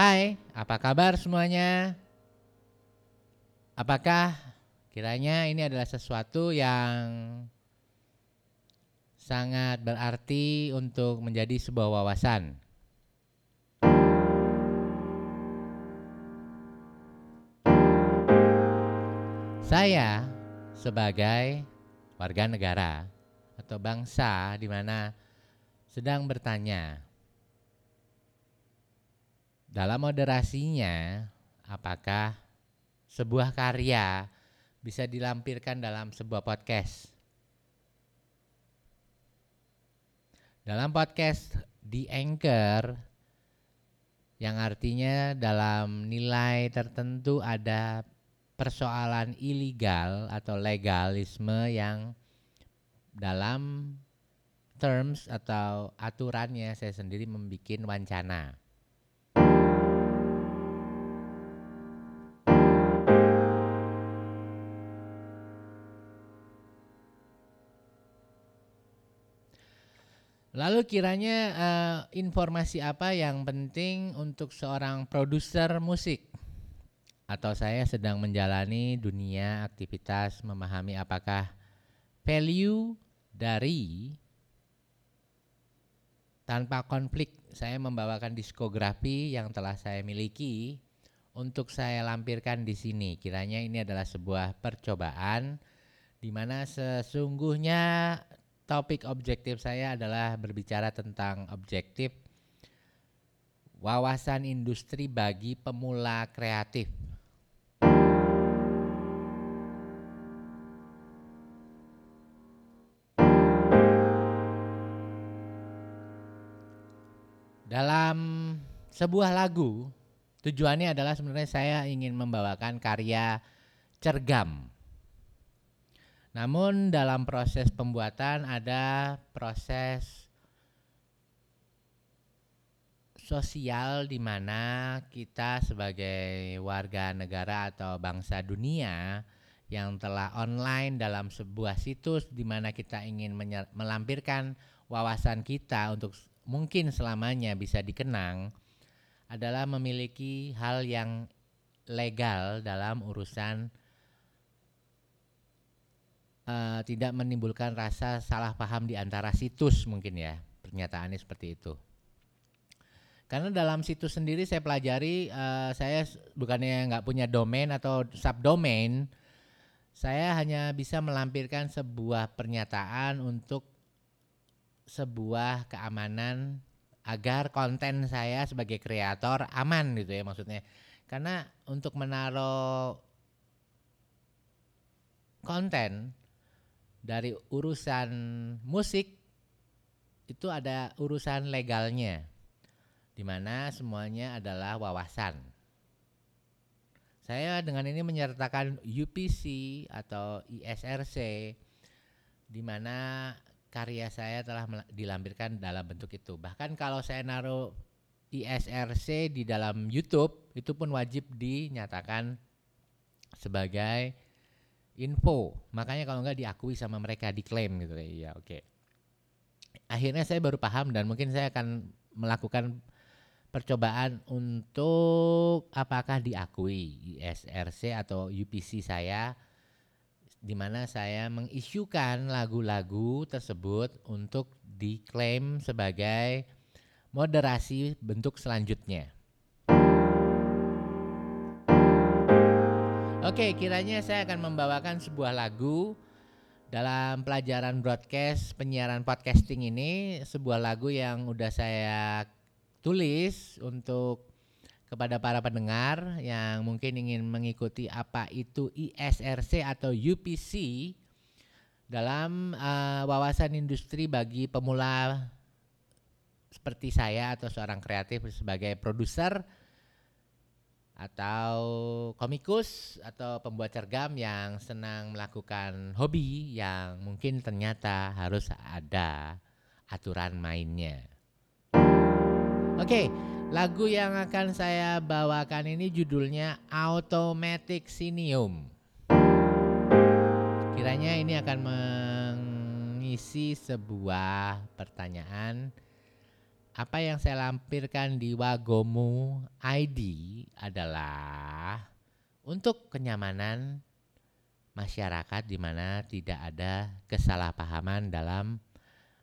Hai, apa kabar semuanya? Apakah kiranya ini adalah sesuatu yang sangat berarti untuk menjadi sebuah wawasan? Saya sebagai warga negara atau bangsa di mana sedang bertanya dalam moderasinya apakah sebuah karya bisa dilampirkan dalam sebuah podcast. Dalam podcast di Anchor yang artinya dalam nilai tertentu ada persoalan ilegal atau legalisme yang dalam terms atau aturannya saya sendiri membuat wancana. Lalu kiranya uh, informasi apa yang penting untuk seorang produser musik? atau saya sedang menjalani dunia aktivitas memahami apakah value dari tanpa konflik saya membawakan diskografi yang telah saya miliki untuk saya lampirkan di sini. Kiranya ini adalah sebuah percobaan di mana sesungguhnya topik objektif saya adalah berbicara tentang objektif wawasan industri bagi pemula kreatif Dalam sebuah lagu, tujuannya adalah sebenarnya saya ingin membawakan karya cergam. Namun dalam proses pembuatan ada proses sosial di mana kita sebagai warga negara atau bangsa dunia yang telah online dalam sebuah situs di mana kita ingin melampirkan wawasan kita untuk mungkin selamanya bisa dikenang adalah memiliki hal yang legal dalam urusan uh, tidak menimbulkan rasa salah paham di antara situs mungkin ya pernyataannya seperti itu. Karena dalam situs sendiri saya pelajari uh, saya bukannya nggak punya domain atau subdomain, saya hanya bisa melampirkan sebuah pernyataan untuk sebuah keamanan agar konten saya sebagai kreator aman gitu ya maksudnya. Karena untuk menaruh konten dari urusan musik itu ada urusan legalnya di mana semuanya adalah wawasan. Saya dengan ini menyertakan UPC atau ISRC di mana karya saya telah dilampirkan dalam bentuk itu. Bahkan kalau saya naruh ISRC di dalam YouTube itu pun wajib dinyatakan sebagai info. Makanya kalau nggak diakui sama mereka diklaim gitu ya. Oke. Okay. Akhirnya saya baru paham dan mungkin saya akan melakukan percobaan untuk apakah diakui ISRC atau UPC saya di mana saya mengisukan lagu-lagu tersebut untuk diklaim sebagai moderasi bentuk selanjutnya. Oke, kiranya saya akan membawakan sebuah lagu dalam pelajaran broadcast penyiaran podcasting ini. Sebuah lagu yang udah saya tulis untuk kepada para pendengar yang mungkin ingin mengikuti apa itu ISRC atau UPC dalam uh, wawasan industri bagi pemula seperti saya atau seorang kreatif sebagai produser atau komikus atau pembuat cergam yang senang melakukan hobi yang mungkin ternyata harus ada aturan mainnya. Oke, okay, Lagu yang akan saya bawakan ini judulnya Automatic Sinium. Kiranya ini akan mengisi sebuah pertanyaan apa yang saya lampirkan di Wagomu ID adalah untuk kenyamanan masyarakat di mana tidak ada kesalahpahaman dalam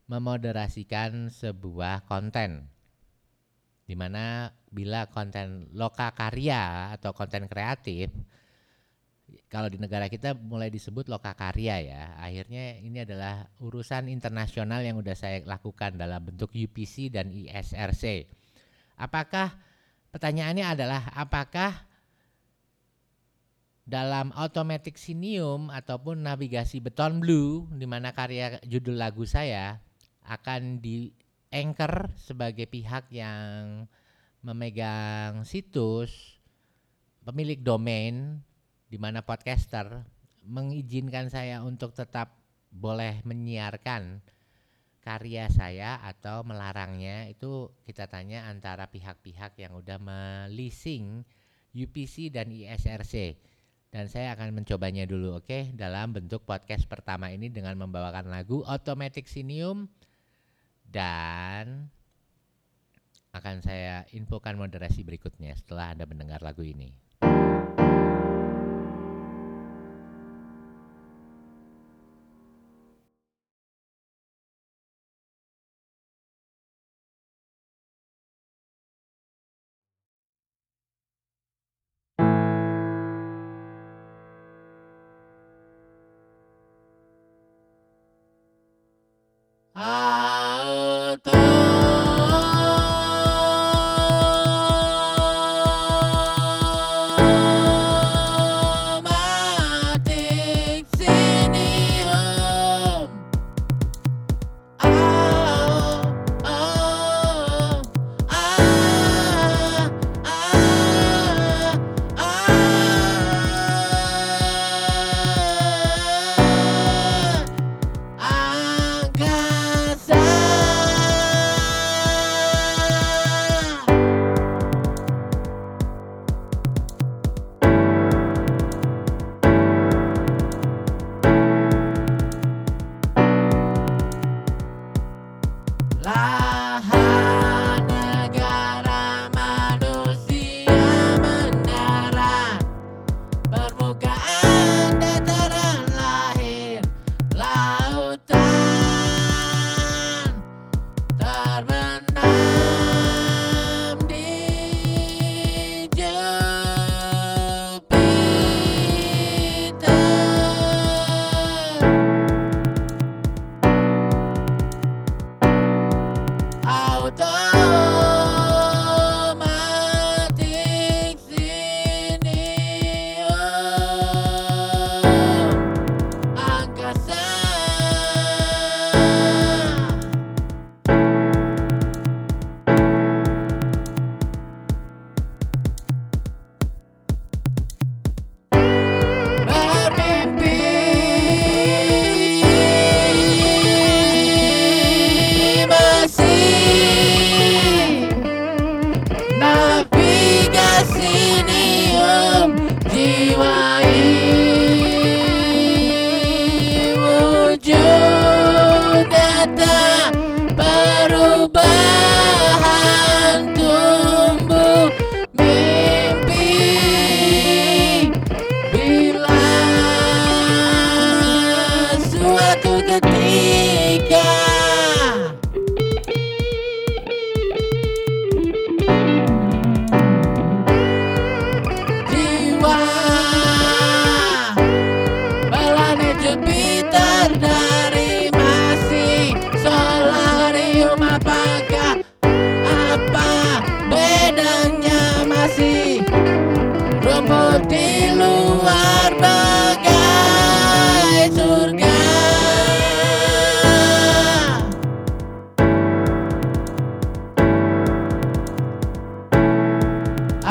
memoderasikan sebuah konten. Di mana bila konten loka karya atau konten kreatif kalau di negara kita mulai disebut loka karya ya. Akhirnya ini adalah urusan internasional yang sudah saya lakukan dalam bentuk UPC dan ISRC. Apakah pertanyaannya adalah apakah dalam automatic sinium ataupun navigasi beton blue di mana karya judul lagu saya akan di anchor sebagai pihak yang memegang situs pemilik domain di mana podcaster mengizinkan saya untuk tetap boleh menyiarkan karya saya atau melarangnya itu kita tanya antara pihak-pihak yang udah melising UPC dan ISRC dan saya akan mencobanya dulu oke okay? dalam bentuk podcast pertama ini dengan membawakan lagu Automatic Sinium dan akan saya infokan moderasi berikutnya setelah Anda mendengar lagu ini. Ah.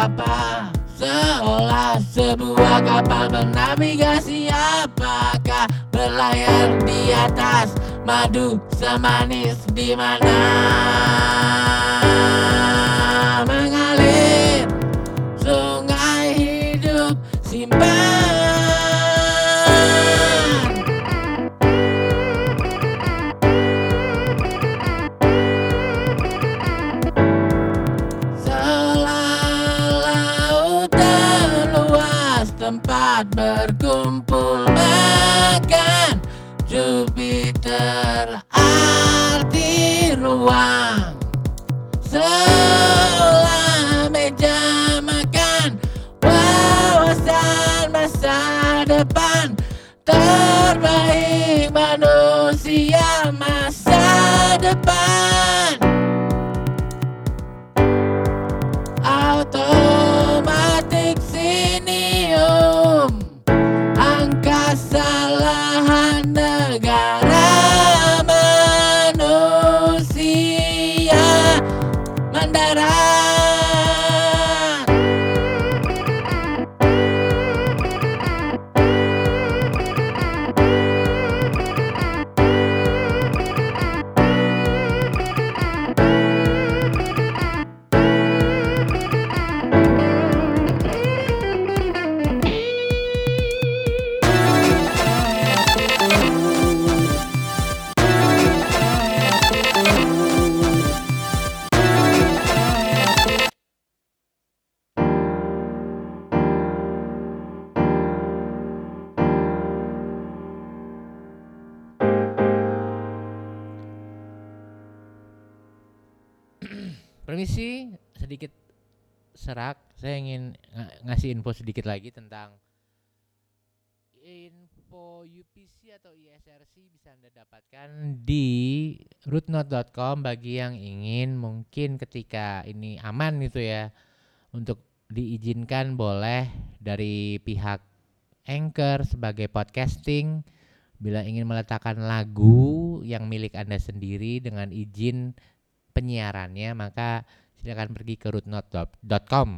apa Seolah sebuah kapal bernavigasi Apakah berlayar di atas madu semanis di mana? kumpulkan Jupiter arti ruang. Permisi, sedikit serak. Saya ingin ng- ngasih info sedikit lagi tentang info UPC atau ISRC bisa Anda dapatkan di rootnote.com bagi yang ingin mungkin ketika ini aman gitu ya untuk diizinkan boleh dari pihak Anchor sebagai podcasting bila ingin meletakkan lagu yang milik Anda sendiri dengan izin penyiarannya maka silakan pergi ke rootnote.com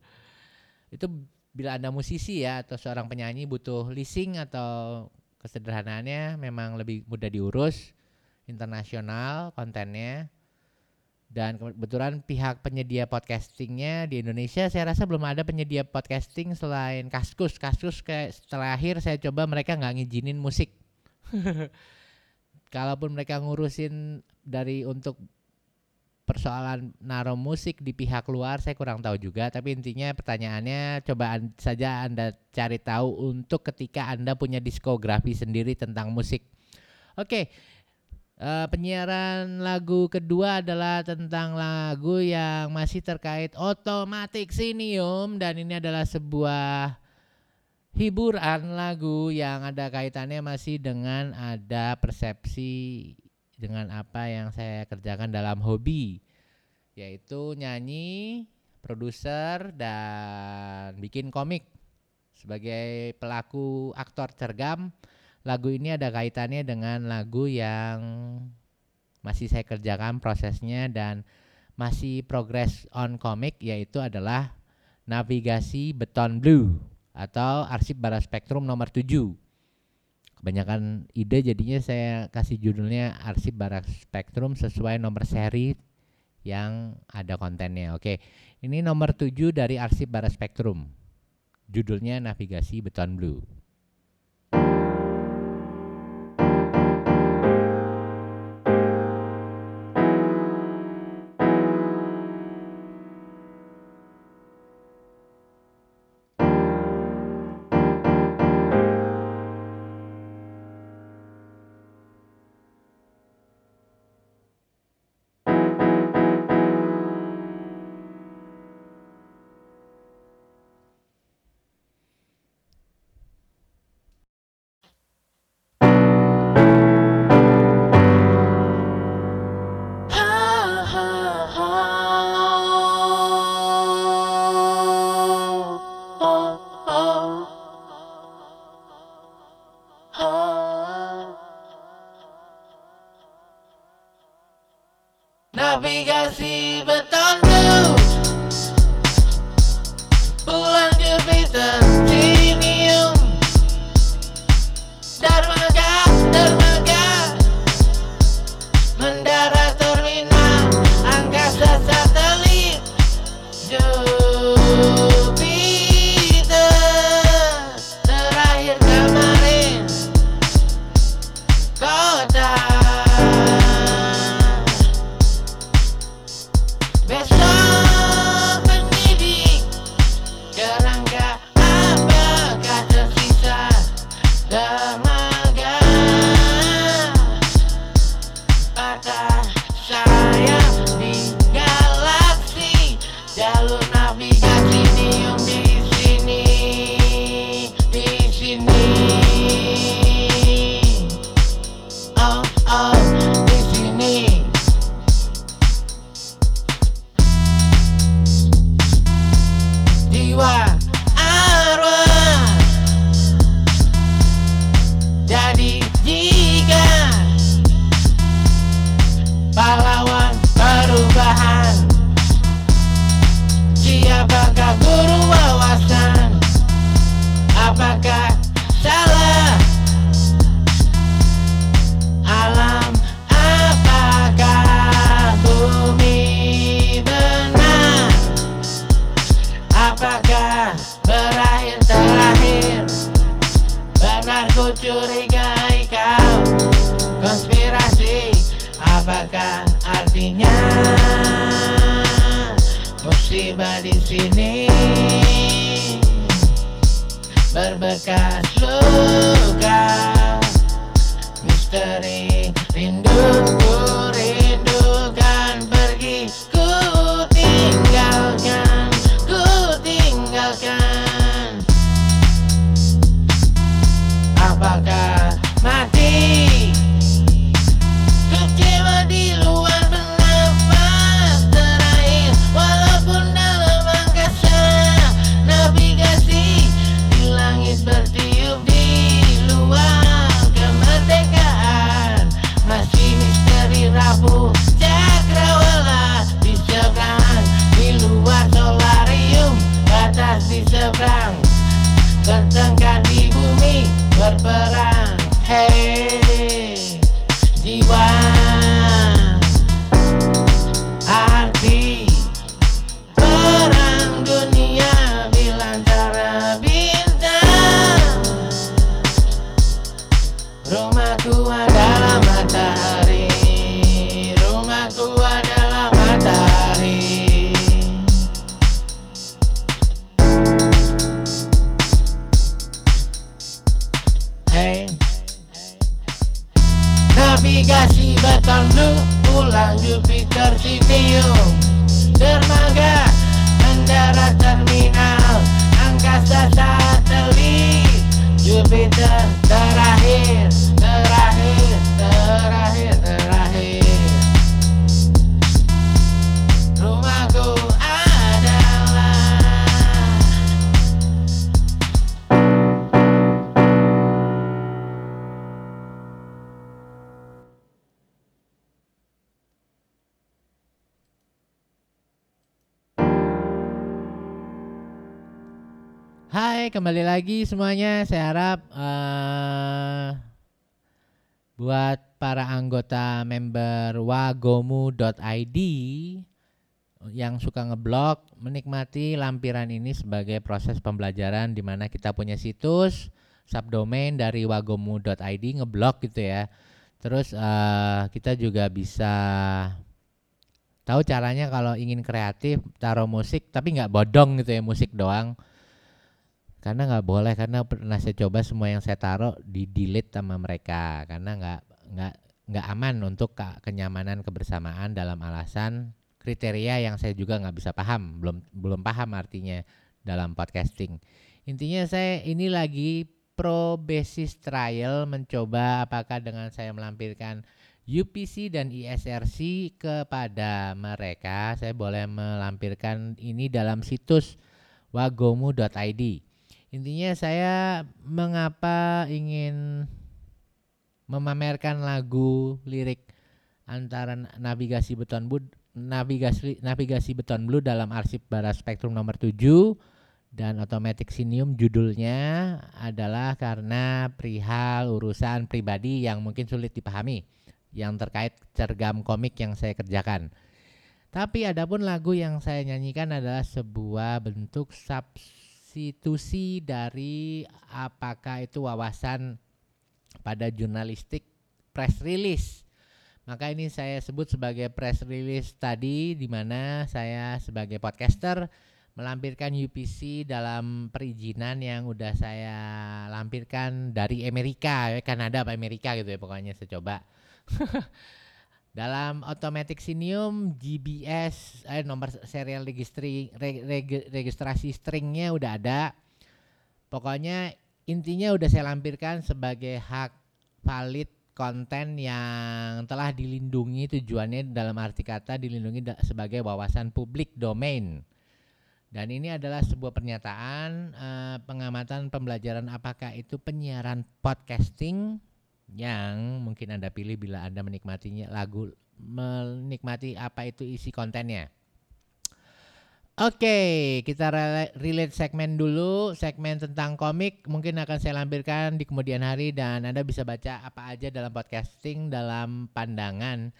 itu bila anda musisi ya atau seorang penyanyi butuh leasing atau kesederhanaannya memang lebih mudah diurus internasional kontennya. Dan kebetulan pihak penyedia podcastingnya di Indonesia saya rasa belum ada penyedia podcasting selain Kaskus. Kaskus kayak setelah akhir saya coba mereka nggak ngizinin musik. Kalaupun mereka ngurusin dari untuk persoalan naruh musik di pihak luar saya kurang tahu juga tapi intinya pertanyaannya coba an- saja Anda cari tahu untuk ketika Anda punya diskografi sendiri tentang musik. Oke. eh, penyiaran lagu kedua adalah tentang lagu yang masih terkait otomatik sinium dan ini adalah sebuah hiburan lagu yang ada kaitannya masih dengan ada persepsi dengan apa yang saya kerjakan dalam hobi yaitu nyanyi, produser dan bikin komik. Sebagai pelaku aktor cergam, lagu ini ada kaitannya dengan lagu yang masih saya kerjakan prosesnya dan masih progress on komik yaitu adalah Navigasi Beton Blue atau Arsip Bara Spektrum nomor 7 kebanyakan ide jadinya saya kasih judulnya arsip barak spektrum sesuai nomor seri yang ada kontennya. Oke, ini nomor 7 dari arsip barak spektrum. Judulnya navigasi beton blue. Apakah artinya. Musibah di sini. Berbekas luka. Misteri rinduku Navigasi beton blue Pulang Jupiter Sibium Dermaga Mendarat terminal Angkasa satelit. Jupiter Terakhir Terakhir Terakhir Kembali lagi semuanya. Saya harap eh, buat para anggota member wagomu.id yang suka ngeblog menikmati lampiran ini sebagai proses pembelajaran di mana kita punya situs subdomain dari wagomu.id ngeblog gitu ya. Terus eh, kita juga bisa tahu caranya kalau ingin kreatif taruh musik tapi nggak bodong gitu ya musik doang karena nggak boleh karena pernah saya coba semua yang saya taruh di delete sama mereka. Karena nggak nggak nggak aman untuk ke- kenyamanan kebersamaan dalam alasan kriteria yang saya juga nggak bisa paham. Belum belum paham artinya dalam podcasting. Intinya saya ini lagi pro basis trial mencoba apakah dengan saya melampirkan UPC dan ISRC kepada mereka saya boleh melampirkan ini dalam situs wagomu.id Intinya saya mengapa ingin memamerkan lagu lirik antara navigasi beton blue navigasi navigasi beton blue dalam arsip bara spektrum nomor 7 dan automatic sinium judulnya adalah karena perihal urusan pribadi yang mungkin sulit dipahami yang terkait cergam komik yang saya kerjakan. Tapi adapun lagu yang saya nyanyikan adalah sebuah bentuk substitusi dari apakah itu wawasan pada jurnalistik press release. Maka ini saya sebut sebagai press release tadi di mana saya sebagai podcaster melampirkan UPC dalam perizinan yang udah saya lampirkan dari Amerika, ya, Kanada apa Amerika gitu ya pokoknya saya coba. Dalam automatic sinium GBS eh, nomor serial registry re- reg- registrasi stringnya udah ada. Pokoknya intinya udah saya lampirkan sebagai hak valid konten yang telah dilindungi tujuannya dalam arti kata dilindungi sebagai wawasan publik domain. Dan ini adalah sebuah pernyataan eh, pengamatan pembelajaran apakah itu penyiaran podcasting yang mungkin Anda pilih bila Anda menikmatinya lagu menikmati apa itu isi kontennya. Oke, kita rela- relate segmen dulu, segmen tentang komik mungkin akan saya lampirkan di kemudian hari dan Anda bisa baca apa aja dalam podcasting dalam pandangan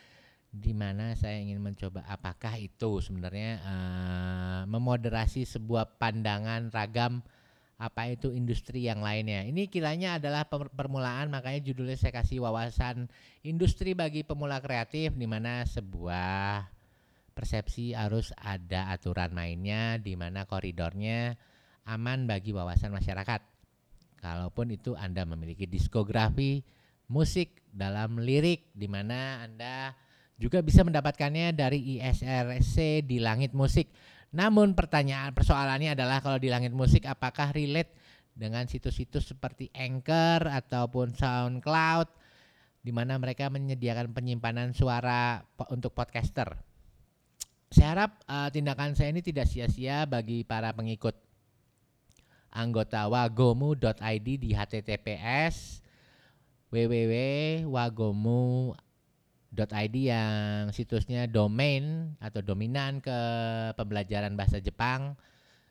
di mana saya ingin mencoba apakah itu sebenarnya eh, memoderasi sebuah pandangan ragam apa itu industri yang lainnya. Ini kiranya adalah permulaan makanya judulnya saya kasih wawasan industri bagi pemula kreatif di mana sebuah persepsi harus ada aturan mainnya di mana koridornya aman bagi wawasan masyarakat. Kalaupun itu Anda memiliki diskografi musik dalam lirik di mana Anda juga bisa mendapatkannya dari ISRC di Langit Musik namun pertanyaan persoalannya adalah kalau di langit musik apakah relate dengan situs-situs seperti Anchor ataupun SoundCloud di mana mereka menyediakan penyimpanan suara untuk podcaster. Saya harap uh, tindakan saya ini tidak sia-sia bagi para pengikut anggota wagomu.id di https www.wagomu .id yang situsnya domain atau dominan ke pembelajaran bahasa Jepang.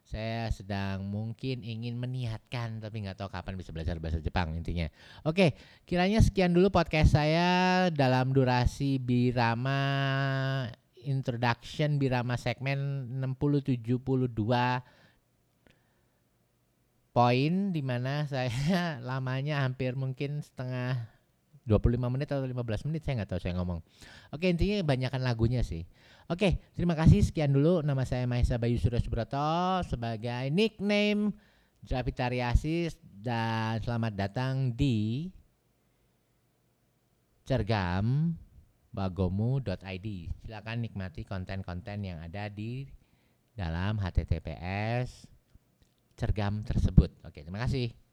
Saya sedang mungkin ingin meniatkan tapi nggak tahu kapan bisa belajar bahasa Jepang intinya. Oke, kiranya sekian dulu podcast saya dalam durasi Birama introduction Birama segmen 6072 poin di mana saya lamanya hampir mungkin setengah 25 menit atau 15 menit saya nggak tahu saya ngomong. Oke intinya banyakkan lagunya sih. Oke terima kasih sekian dulu nama saya Mahesa Bayu Surya Subroto sebagai nickname Javitariasis dan selamat datang di Cergam bagomu.id. Silakan nikmati konten-konten yang ada di dalam HTTPS cergam tersebut. Oke, terima kasih.